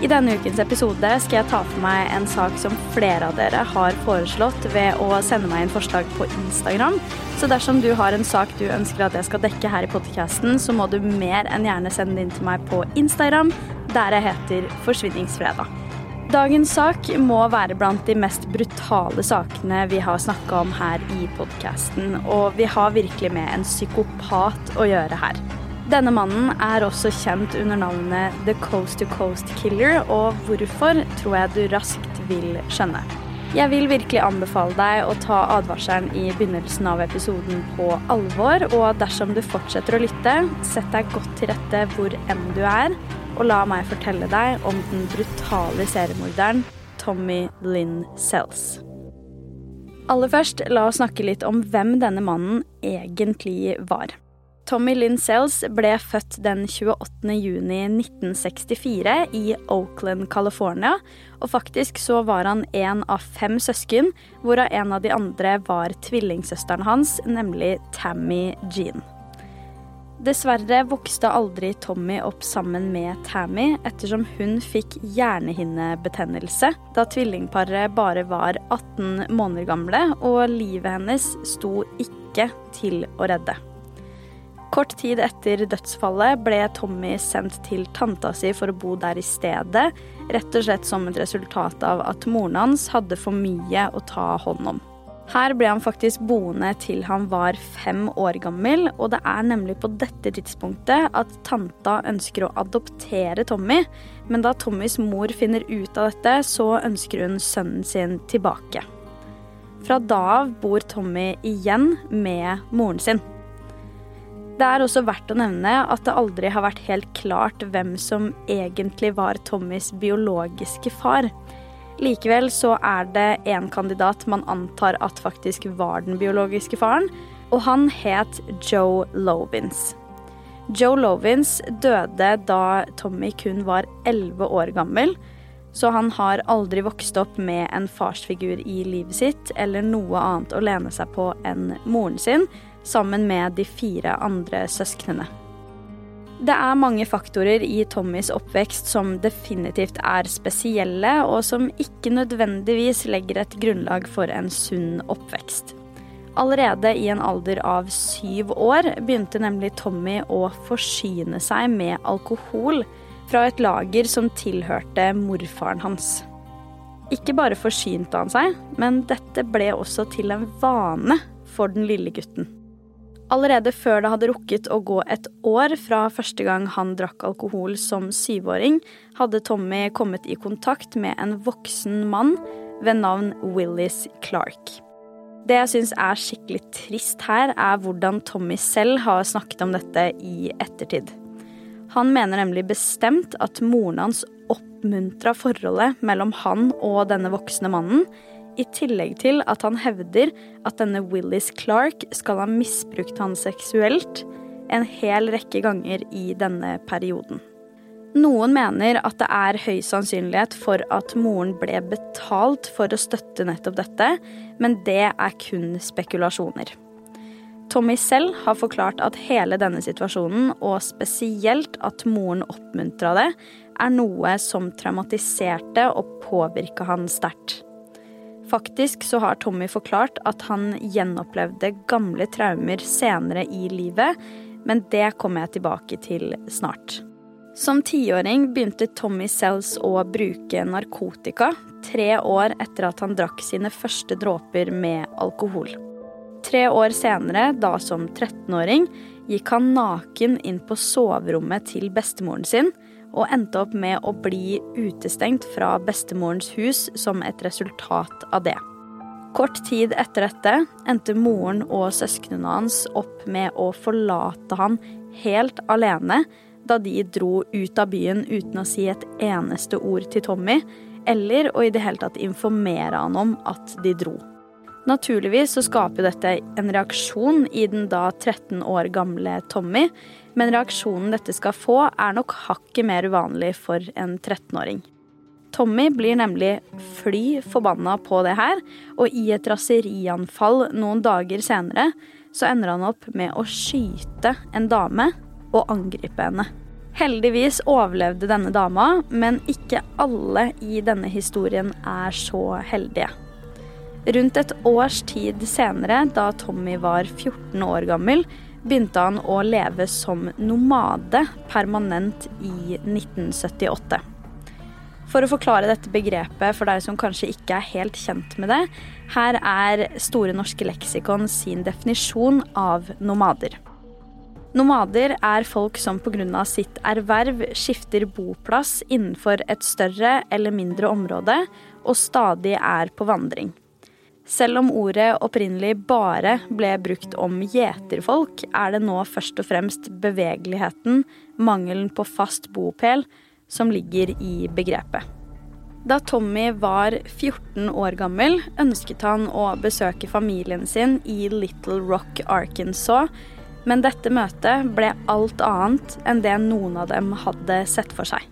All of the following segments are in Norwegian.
I denne ukens episode skal jeg ta for meg en sak som flere av dere har foreslått ved å sende meg inn forslag på Instagram. Så dersom du har en sak du ønsker at jeg skal dekke her i podcasten, så må du mer enn gjerne sende den inn til meg på Instagram, der jeg heter Forsvinningsfredag. Dagens sak må være blant de mest brutale sakene vi har snakka om her i podkasten, og vi har virkelig med en psykopat å gjøre her. Denne mannen er også kjent under navnet The Coast to Coast Killer, og hvorfor tror jeg du raskt vil skjønne. Jeg vil virkelig anbefale deg å ta advarselen i begynnelsen av episoden på alvor, og dersom du fortsetter å lytte, sett deg godt til rette hvor enn du er, og la meg fortelle deg om den brutale seriemorderen Tommy Lynn Sells. Aller først, la oss snakke litt om hvem denne mannen egentlig var. Tommy Lynn Sells ble født den 28. juni 1964 i Oakland, California. Og faktisk så var han en av fem søsken, hvorav en av de andre var tvillingsøsteren hans, nemlig Tammy Jean. Dessverre vokste aldri Tommy opp sammen med Tammy, ettersom hun fikk hjernehinnebetennelse da tvillingparet bare var 18 måneder gamle, og livet hennes sto ikke til å redde. Kort tid etter dødsfallet ble Tommy sendt til tanta si for å bo der i stedet, rett og slett som et resultat av at moren hans hadde for mye å ta hånd om. Her ble han faktisk boende til han var fem år gammel, og det er nemlig på dette tidspunktet at tanta ønsker å adoptere Tommy, men da Tommys mor finner ut av dette, så ønsker hun sønnen sin tilbake. Fra da av bor Tommy igjen med moren sin. Det er også verdt å nevne at det aldri har vært helt klart hvem som egentlig var Tommys biologiske far. Likevel så er det en kandidat man antar at faktisk var den biologiske faren, og han het Joe Lovins. Joe Lovins døde da Tommy kun var elleve år gammel, så han har aldri vokst opp med en farsfigur i livet sitt eller noe annet å lene seg på enn moren sin, sammen med de fire andre søsknene. Det er mange faktorer i Tommys oppvekst som definitivt er spesielle, og som ikke nødvendigvis legger et grunnlag for en sunn oppvekst. Allerede i en alder av syv år begynte nemlig Tommy å forsyne seg med alkohol fra et lager som tilhørte morfaren hans. Ikke bare forsynte han seg, men dette ble også til en vane for den lille gutten. Allerede før det hadde rukket å gå et år fra første gang han drakk alkohol som syvåring, hadde Tommy kommet i kontakt med en voksen mann ved navn Willis Clark. Det jeg syns er skikkelig trist her, er hvordan Tommy selv har snakket om dette i ettertid. Han mener nemlig bestemt at moren hans oppmuntra forholdet mellom han og denne voksne mannen, i tillegg til at han hevder at denne Willis Clark skal ha misbrukt han seksuelt en hel rekke ganger i denne perioden. Noen mener at det er høy sannsynlighet for at moren ble betalt for å støtte nettopp dette, men det er kun spekulasjoner. Tommy selv har forklart at hele denne situasjonen, og spesielt at moren oppmuntra det, er noe som traumatiserte og påvirka han sterkt. Faktisk så har Tommy forklart at han gjenopplevde gamle traumer senere i livet, men det kommer jeg tilbake til snart. Som tiåring begynte Tommy Sells å bruke narkotika tre år etter at han drakk sine første dråper med alkohol. Tre år senere, da som 13-åring, gikk han naken inn på soverommet til bestemoren sin og endte opp med å bli utestengt fra bestemorens hus som et resultat av det. Kort tid etter dette endte moren og søsknene hans opp med å forlate han helt alene da de dro ut av byen uten å si et eneste ord til Tommy, eller å i det hele tatt informere han om at de dro. Naturligvis så skaper dette en reaksjon i den da 13 år gamle Tommy, men reaksjonen dette skal få, er nok hakket mer uvanlig for en 13-åring. Tommy blir nemlig fly forbanna på det her, og i et raserianfall noen dager senere så ender han opp med å skyte en dame og angripe henne. Heldigvis overlevde denne dama, men ikke alle i denne historien er så heldige. Rundt et års tid senere, da Tommy var 14 år gammel, begynte han å leve som nomade permanent i 1978. For å forklare dette begrepet for deg som kanskje ikke er helt kjent med det, her er Store norske leksikon sin definisjon av nomader. Nomader er folk som pga. sitt erverv skifter boplass innenfor et større eller mindre område og stadig er på vandring. Selv om ordet opprinnelig bare ble brukt om gjeterfolk, er det nå først og fremst bevegeligheten, mangelen på fast bopel, som ligger i begrepet. Da Tommy var 14 år gammel, ønsket han å besøke familien sin i Little Rock, Arkansas, men dette møtet ble alt annet enn det noen av dem hadde sett for seg.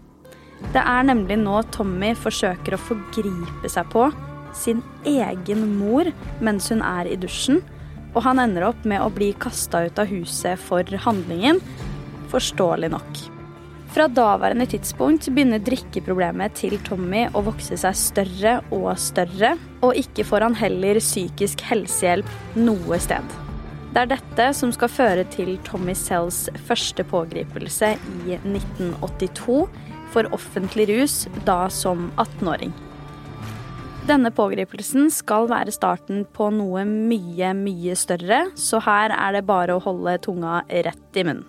Det er nemlig nå Tommy forsøker å forgripe seg på sin egen mor mens hun er i dusjen, og han ender opp med å bli kasta ut av huset for handlingen, forståelig nok. Fra daværende tidspunkt begynner drikkeproblemet til Tommy å vokse seg større og større, og ikke får han heller psykisk helsehjelp noe sted. Det er dette som skal føre til Tommy Sells første pågripelse i 1982 for offentlig rus, da som 18-åring. Denne pågripelsen skal være starten på noe mye, mye større, så her er det bare å holde tunga rett i munnen.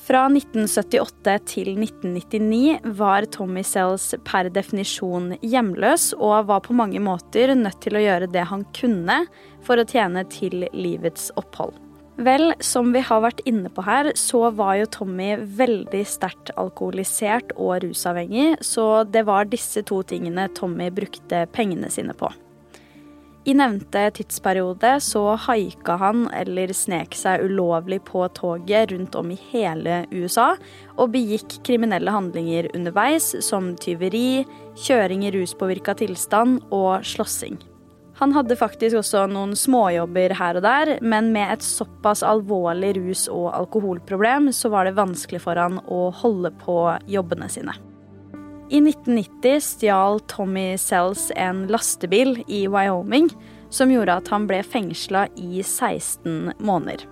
Fra 1978 til 1999 var Tommy Sells per definisjon hjemløs og var på mange måter nødt til å gjøre det han kunne for å tjene til livets opphold. Vel, som vi har vært inne på her, så var jo Tommy veldig sterkt alkoholisert og rusavhengig, så det var disse to tingene Tommy brukte pengene sine på. I nevnte tidsperiode så haika han eller snek seg ulovlig på toget rundt om i hele USA og begikk kriminelle handlinger underveis, som tyveri, kjøring i ruspåvirka tilstand og slåssing. Han hadde faktisk også noen småjobber her og der, men med et såpass alvorlig rus- og alkoholproblem så var det vanskelig for han å holde på jobbene sine. I 1990 stjal Tommy Sells en lastebil i Wyoming, som gjorde at han ble fengsla i 16 måneder.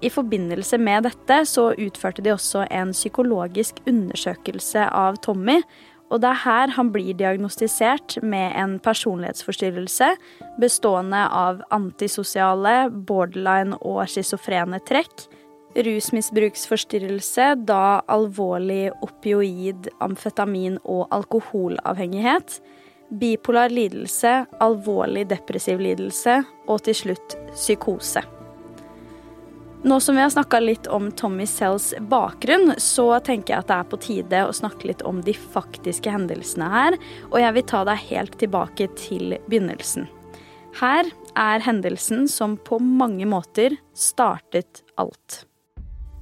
I forbindelse med dette så utførte de også en psykologisk undersøkelse av Tommy, og det er her han blir diagnostisert med en personlighetsforstyrrelse bestående av antisosiale, borderline og schizofrene trekk, rusmisbruksforstyrrelse, da alvorlig opioid, amfetamin og alkoholavhengighet, bipolar lidelse, alvorlig depressiv lidelse og til slutt psykose. Nå som vi har snakka litt om Tommy Sells bakgrunn, så tenker jeg at det er på tide å snakke litt om de faktiske hendelsene her, og jeg vil ta deg helt tilbake til begynnelsen. Her er hendelsen som på mange måter startet alt.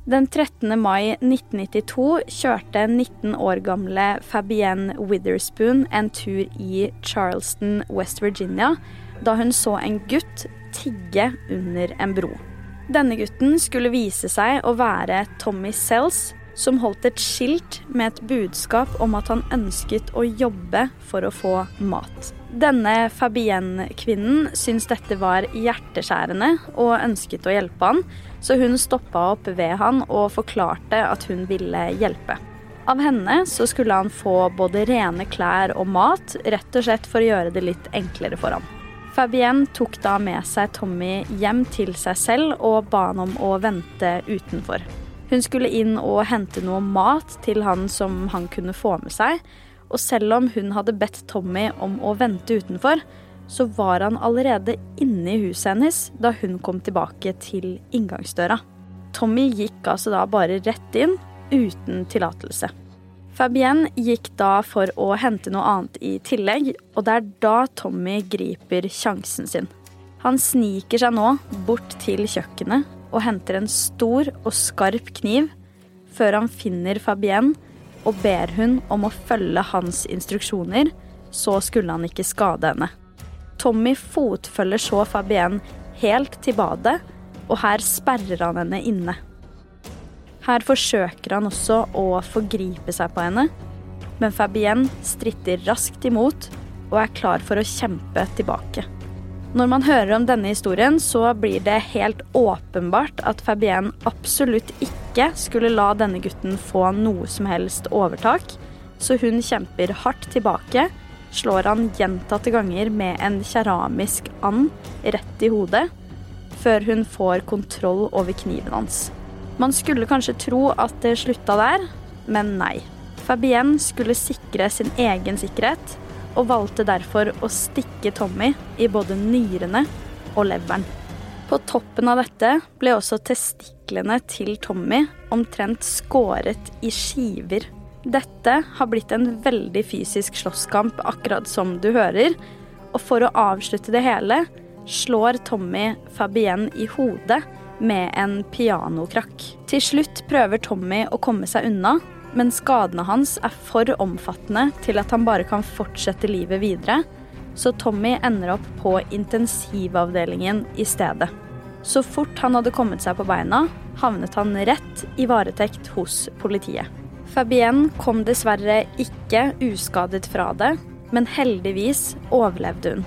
Den 13. mai 1992 kjørte 19 år gamle Fabienne Witherspoon en tur i Charleston, West Virginia, da hun så en gutt tigge under en bro. Denne gutten skulle vise seg å være Tommy Sells, som holdt et skilt med et budskap om at han ønsket å jobbe for å få mat. Denne Fabienne-kvinnen syntes dette var hjerteskjærende og ønsket å hjelpe han, så hun stoppa opp ved han og forklarte at hun ville hjelpe. Av henne så skulle han få både rene klær og mat, rett og slett for å gjøre det litt enklere for ham. Fabienne tok da med seg Tommy hjem til seg selv og ba han om å vente utenfor. Hun skulle inn og hente noe mat til han som han kunne få med seg, og selv om hun hadde bedt Tommy om å vente utenfor, så var han allerede inne i huset hennes da hun kom tilbake til inngangsdøra. Tommy gikk altså da bare rett inn, uten tillatelse. Fabienne gikk da for å hente noe annet i tillegg, og det er da Tommy griper sjansen sin. Han sniker seg nå bort til kjøkkenet og henter en stor og skarp kniv, før han finner Fabienne og ber hun om å følge hans instruksjoner, så skulle han ikke skade henne. Tommy fotfølger så Fabienne helt til badet, og her sperrer han henne inne. Her forsøker han også å forgripe seg på henne, men Fabienne stritter raskt imot og er klar for å kjempe tilbake. Når man hører om denne historien, så blir det helt åpenbart at Fabienne absolutt ikke skulle la denne gutten få noe som helst overtak, så hun kjemper hardt tilbake slår han gjentatte ganger med en keramisk and rett i hodet, før hun får kontroll over kniven hans. Man skulle kanskje tro at det slutta der, men nei. Fabienne skulle sikre sin egen sikkerhet, og valgte derfor å stikke Tommy i både nyrene og leveren. På toppen av dette ble også testiklene til Tommy omtrent skåret i skiver dette har blitt en veldig fysisk slåsskamp, akkurat som du hører. Og for å avslutte det hele slår Tommy Fabienne i hodet med en pianokrakk. Til slutt prøver Tommy å komme seg unna, men skadene hans er for omfattende til at han bare kan fortsette livet videre, så Tommy ender opp på intensivavdelingen i stedet. Så fort han hadde kommet seg på beina, havnet han rett i varetekt hos politiet. Fabienne kom dessverre ikke uskadet fra det, men heldigvis overlevde hun.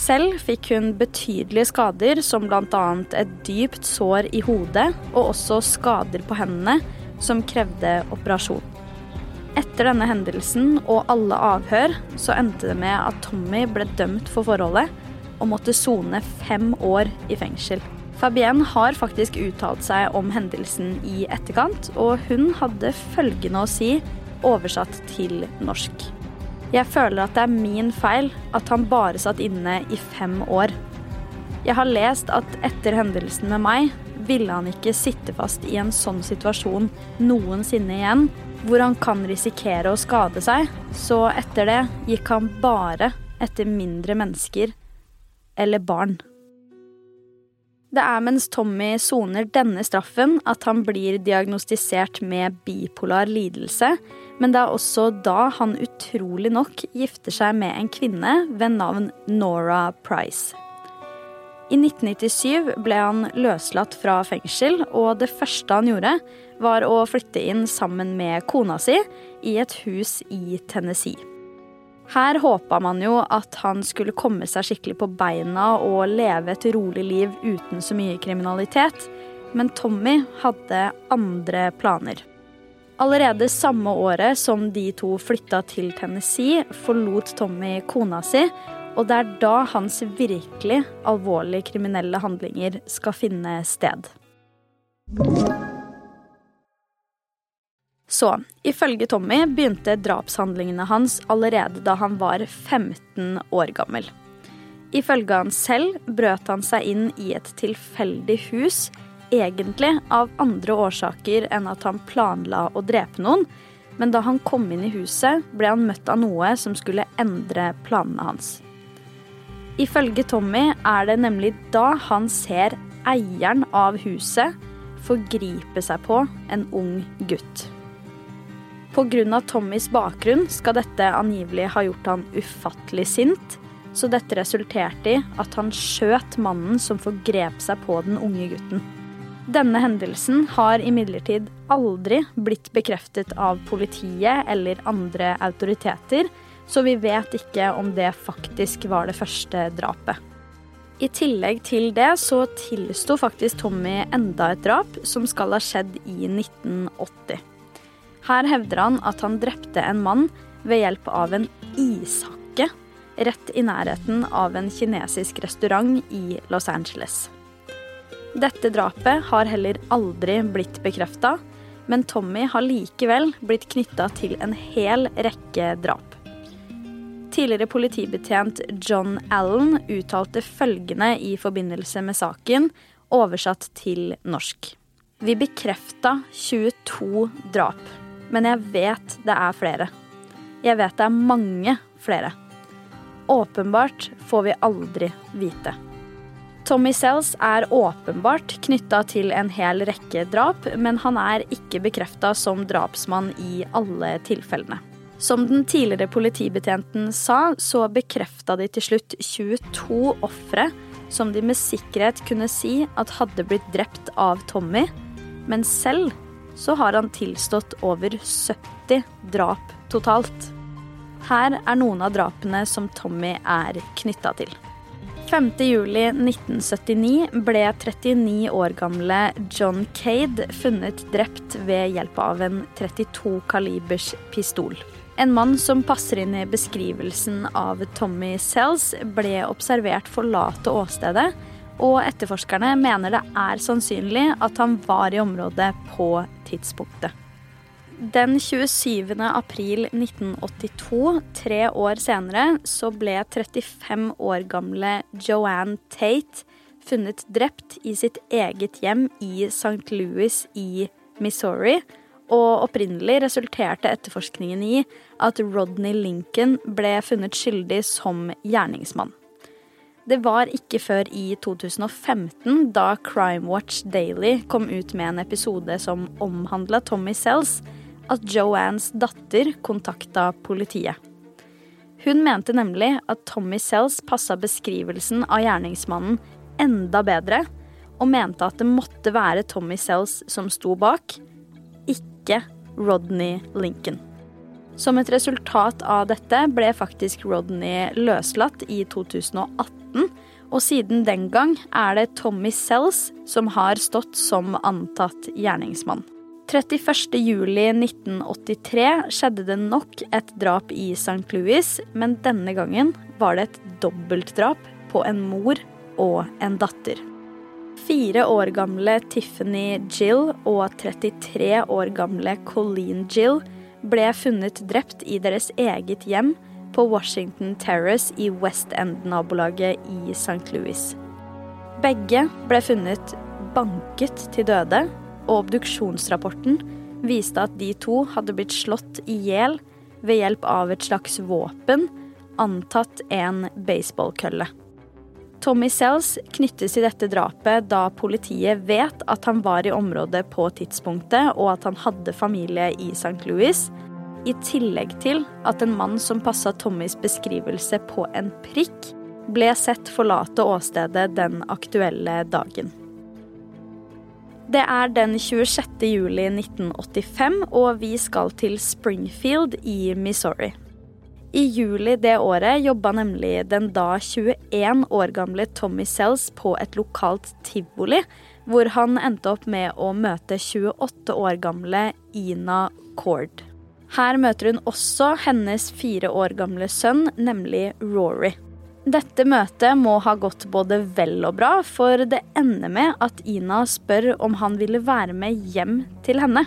Selv fikk hun betydelige skader, som bl.a. et dypt sår i hodet og også skader på hendene, som krevde operasjon. Etter denne hendelsen og alle avhør, så endte det med at Tommy ble dømt for forholdet og måtte sone fem år i fengsel. Fabienne har faktisk uttalt seg om hendelsen i etterkant, og hun hadde følgende å si, oversatt til norsk. Jeg føler at det er min feil at han bare satt inne i fem år. Jeg har lest at etter hendelsen med meg ville han ikke sitte fast i en sånn situasjon noensinne igjen, hvor han kan risikere å skade seg, så etter det gikk han bare etter mindre mennesker eller barn. Det er mens Tommy soner denne straffen at han blir diagnostisert med bipolar lidelse, men det er også da han utrolig nok gifter seg med en kvinne ved navn Nora Price. I 1997 ble han løslatt fra fengsel, og det første han gjorde, var å flytte inn sammen med kona si i et hus i Tennessee. Her håpa man jo at han skulle komme seg skikkelig på beina og leve et rolig liv uten så mye kriminalitet, men Tommy hadde andre planer. Allerede samme året som de to flytta til Tennessee, forlot Tommy kona si, og det er da hans virkelig alvorlige kriminelle handlinger skal finne sted. Så ifølge Tommy begynte drapshandlingene hans allerede da han var 15 år gammel. Ifølge han selv brøt han seg inn i et tilfeldig hus, egentlig av andre årsaker enn at han planla å drepe noen, men da han kom inn i huset, ble han møtt av noe som skulle endre planene hans. Ifølge Tommy er det nemlig da han ser eieren av huset forgripe seg på en ung gutt. Pga. Tommys bakgrunn skal dette angivelig ha gjort han ufattelig sint, så dette resulterte i at han skjøt mannen som forgrep seg på den unge gutten. Denne hendelsen har imidlertid aldri blitt bekreftet av politiet eller andre autoriteter, så vi vet ikke om det faktisk var det første drapet. I tillegg til det så tilsto faktisk Tommy enda et drap som skal ha skjedd i 1980. Her hevder han at han drepte en mann ved hjelp av en ishakke rett i nærheten av en kinesisk restaurant i Los Angeles. Dette drapet har heller aldri blitt bekrefta, men Tommy har likevel blitt knytta til en hel rekke drap. Tidligere politibetjent John Allen uttalte følgende i forbindelse med saken, oversatt til norsk. Vi bekrefta 22 drap, men jeg vet det er flere. Jeg vet det er mange flere. Åpenbart får vi aldri vite. Tommy Sells er åpenbart knytta til en hel rekke drap, men han er ikke bekrefta som drapsmann i alle tilfellene. Som den tidligere politibetjenten sa, så bekrefta de til slutt 22 ofre som de med sikkerhet kunne si at hadde blitt drept av Tommy, men selv så har han tilstått over 70 drap totalt. Her er noen av drapene som Tommy er knytta til. 5.7.1979 ble 39 år gamle John Cade funnet drept ved hjelp av en 32 kalibers pistol. En mann som passer inn i beskrivelsen av Tommy Sells, ble observert forlate åstedet, og etterforskerne mener det er sannsynlig at han var i området på tidspunktet. Den 27. april 1982, tre år senere, så ble 35 år gamle Joanne Tate funnet drept i sitt eget hjem i St. Louis i Missouri. Og opprinnelig resulterte etterforskningen i at Rodney Lincoln ble funnet skyldig som gjerningsmann. Det var ikke før i 2015, da Crime Watch Daily kom ut med en episode som omhandla Tommy Sells, at Joannes datter kontakta politiet. Hun mente nemlig at Tommy Sells passa beskrivelsen av gjerningsmannen enda bedre, og mente at det måtte være Tommy Sells som sto bak, ikke Rodney Lincoln. Som et resultat av dette ble faktisk Rodney løslatt i 2018, og siden den gang er det Tommy Sells som har stått som antatt gjerningsmann. 31.07.1983 skjedde det nok et drap i St. Louis, men denne gangen var det et dobbeltdrap på en mor og en datter. Fire år gamle Tiffany Jill og 33 år gamle Colleen Jill ble funnet drept i deres eget hjem på Washington Terrace i West End-nabolaget i St. Louis. Begge ble funnet banket til døde og obduksjonsrapporten viste at de to hadde blitt slått i hjel ved hjelp av et slags våpen, antatt en baseballkølle. Tommy Sells knyttes til dette drapet da politiet vet at han var i området på tidspunktet, og at han hadde familie i St. Louis, i tillegg til at en mann som passa Tommys beskrivelse på en prikk, ble sett forlate åstedet den aktuelle dagen. Det er den 26. juli 1985, og vi skal til Springfield i Missouri. I juli det året jobba nemlig den da 21 år gamle Tommy Sells på et lokalt tivoli, hvor han endte opp med å møte 28 år gamle Ina Cord. Her møter hun også hennes fire år gamle sønn, nemlig Rory. Dette møtet må ha gått både vel og bra, for det ender med at Ina spør om han ville være med hjem til henne.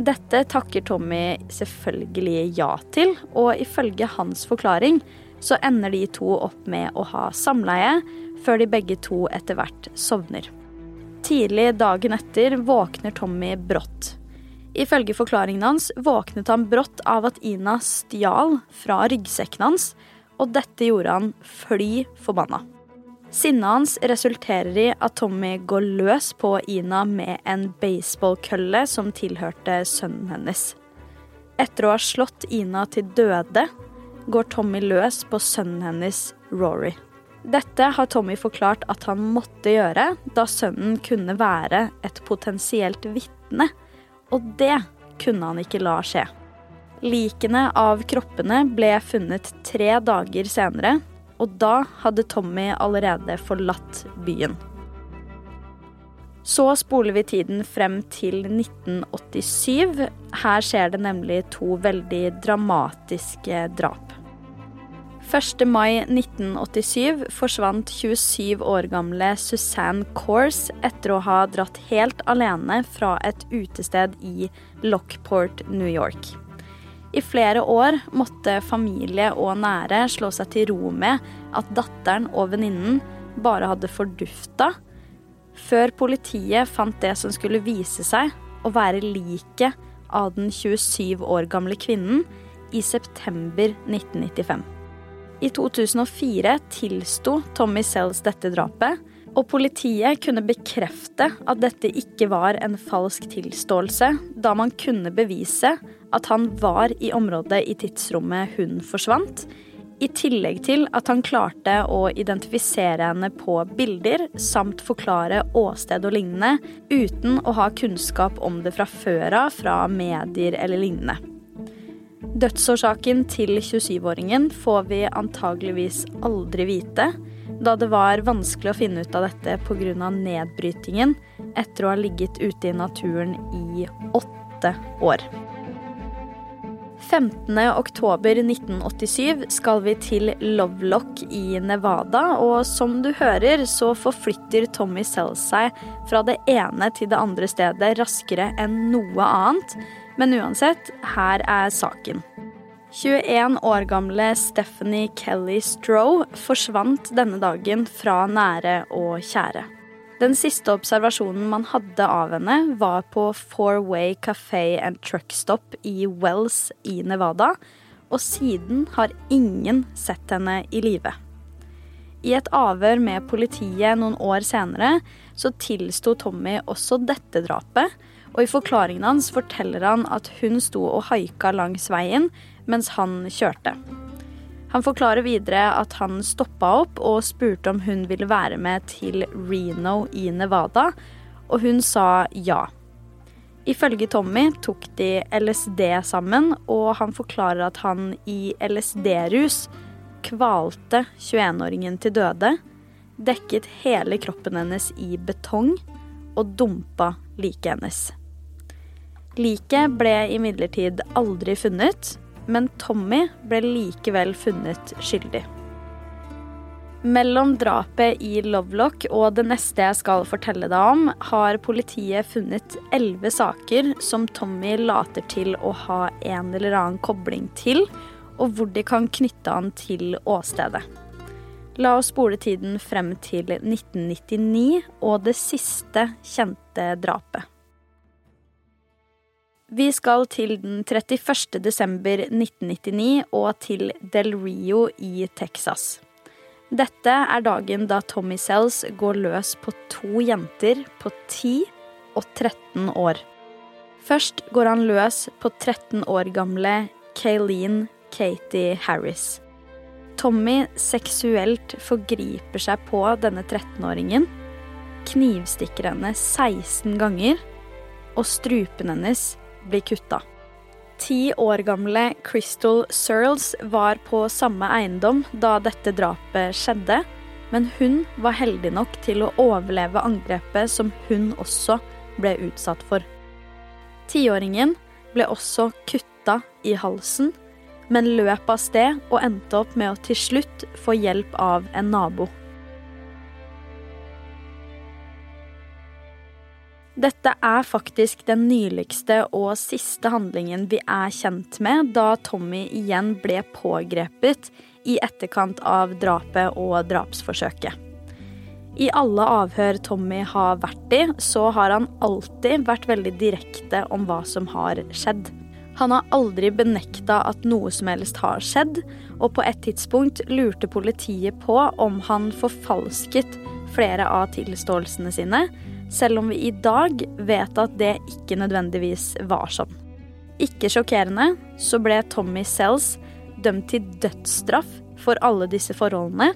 Dette takker Tommy selvfølgelig ja til, og ifølge hans forklaring så ender de to opp med å ha samleie, før de begge to etter hvert sovner. Tidlig dagen etter våkner Tommy brått. Ifølge forklaringen hans våknet han brått av at Ina stjal fra ryggsekken hans og dette gjorde han fly forbanna. Sinnet hans resulterer i at Tommy går løs på Ina med en baseballkølle som tilhørte sønnen hennes. Etter å ha slått Ina til døde, går Tommy løs på sønnen hennes, Rory. Dette har Tommy forklart at han måtte gjøre, da sønnen kunne være et potensielt vitne, og det kunne han ikke la skje. Likene av kroppene ble funnet tre dager senere, og da hadde Tommy allerede forlatt byen. Så spoler vi tiden frem til 1987. Her skjer det nemlig to veldig dramatiske drap. 1. mai 1987 forsvant 27 år gamle Suzanne Course etter å ha dratt helt alene fra et utested i Lockport, New York. I flere år måtte familie og nære slå seg til ro med at datteren og venninnen bare hadde fordufta, før politiet fant det som skulle vise seg å være liket av den 27 år gamle kvinnen i september 1995. I 2004 tilsto Tommy Sells dette drapet, og politiet kunne bekrefte at dette ikke var en falsk tilståelse, da man kunne bevise at han var i området i tidsrommet hun forsvant, i tillegg til at han klarte å identifisere henne på bilder samt forklare åsted og lignende uten å ha kunnskap om det fra før av fra medier eller lignende. Dødsårsaken til 27-åringen får vi antageligvis aldri vite, da det var vanskelig å finne ut av dette pga. nedbrytingen etter å ha ligget ute i naturen i åtte år. 15.10.1987 skal vi til Lovelock i Nevada, og som du hører, så forflytter Tommy Sells seg fra det ene til det andre stedet raskere enn noe annet men uansett, her er saken. 21 år gamle Stephanie Kelly Stroh forsvant denne dagen fra nære og kjære. Den siste observasjonen man hadde av henne, var på Four Way Café and Truck Stop i Wells i Nevada, og siden har ingen sett henne i live. I et avhør med politiet noen år senere så tilsto Tommy også dette drapet, og i forklaringen hans forteller han at hun sto og haika langs veien mens han kjørte. Han forklarer videre at han stoppa opp og spurte om hun ville være med til Reno i Nevada, og hun sa ja. Ifølge Tommy tok de LSD sammen, og han forklarer at han i LSD-rus kvalte 21-åringen til døde, dekket hele kroppen hennes i betong og dumpa liket hennes. Liket ble imidlertid aldri funnet, men Tommy ble likevel funnet skyldig. Mellom drapet i Lovelock og det neste jeg skal fortelle deg om, har politiet funnet elleve saker som Tommy later til å ha en eller annen kobling til, og hvor de kan knytte han til åstedet. La oss spole tiden frem til 1999 og det siste kjente drapet. Vi skal til den 31. desember 1999 og til Del Rio i Texas. Dette er dagen da Tommy Sells går løs på to jenter på 10 og 13 år. Først går han løs på 13 år gamle Kayleen Katie Harris. Tommy seksuelt forgriper seg på denne 13-åringen, knivstikker henne 16 ganger, og strupen hennes bli kutta. Ti år gamle Crystal Searles var på samme eiendom da dette drapet skjedde, men hun var heldig nok til å overleve angrepet som hun også ble utsatt for. Tiåringen ble også kutta i halsen, men løp av sted og endte opp med å til slutt få hjelp av en nabo. Dette er faktisk den nyligste og siste handlingen vi er kjent med, da Tommy igjen ble pågrepet i etterkant av drapet og drapsforsøket. I alle avhør Tommy har vært i, så har han alltid vært veldig direkte om hva som har skjedd. Han har aldri benekta at noe som helst har skjedd, og på et tidspunkt lurte politiet på om han forfalsket flere av tilståelsene sine, selv om vi i dag vet at det ikke nødvendigvis var sånn. Ikke sjokkerende så ble Tommy Sells dømt til dødsstraff for alle disse forholdene,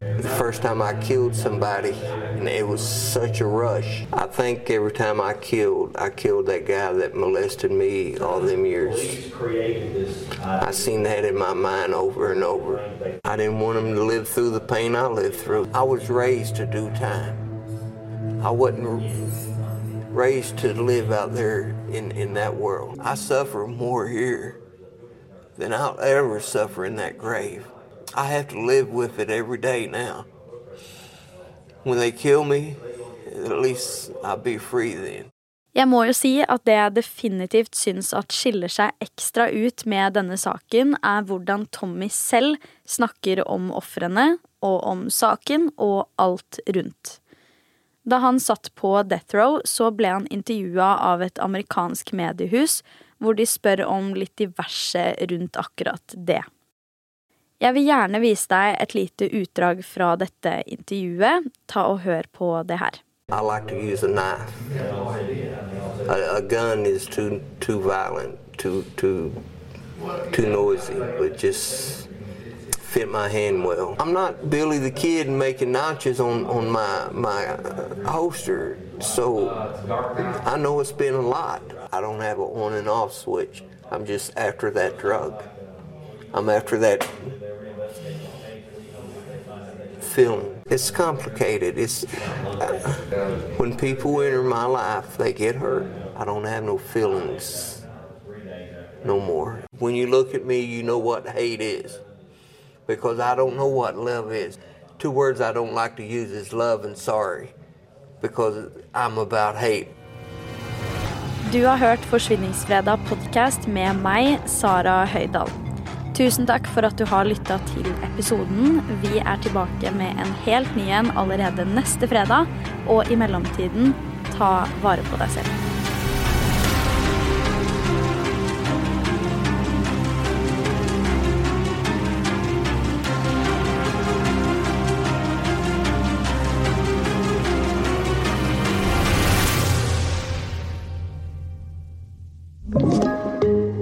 The first time I killed somebody, it was such a rush. I think every time I killed, I killed that guy that molested me all them years. I seen that in my mind over and over. I didn't want him to live through the pain I lived through. I was raised to do time. I wasn't raised to live out there in, in that world. I suffer more here than I'll ever suffer in that grave. I have to live with it every day now. When they kill me, at least I'll be free then. Jeg må jo si at det jeg definitivt syns at skiller seg ekstra ut med denne saken, er hvordan Tommy selv snakker om ofrene og om saken og alt rundt. Da han satt på death row, så ble han intervjua av et amerikansk mediehus, hvor de spør om litt diverse rundt akkurat det. Jeg vil gjerne vise deg et lite utdrag fra dette intervjuet. Ta og hør på det her. I like to use a knife. A, a gun is too too violent, too too too noisy, but just fit my hand well. I'm not Billy the Kid making notches on on my my uh, holster, so I know it's been a lot. I don't have an on and off switch. I'm just after that drug. I'm after that feeling. It's complicated. It's uh, when people enter my life, they get hurt. I don't have no feelings no more. When you look at me, you know what hate is because I don't know what love is. Two words I don't like to use is love and sorry because I'm about hate. Du har hørt Forsvinningsfredag podkast med meg, Sara Høydahl. Tusen takk for at du har lytta til episoden. Vi er tilbake med en helt ny en allerede neste fredag. Og i mellomtiden, ta vare på deg selv.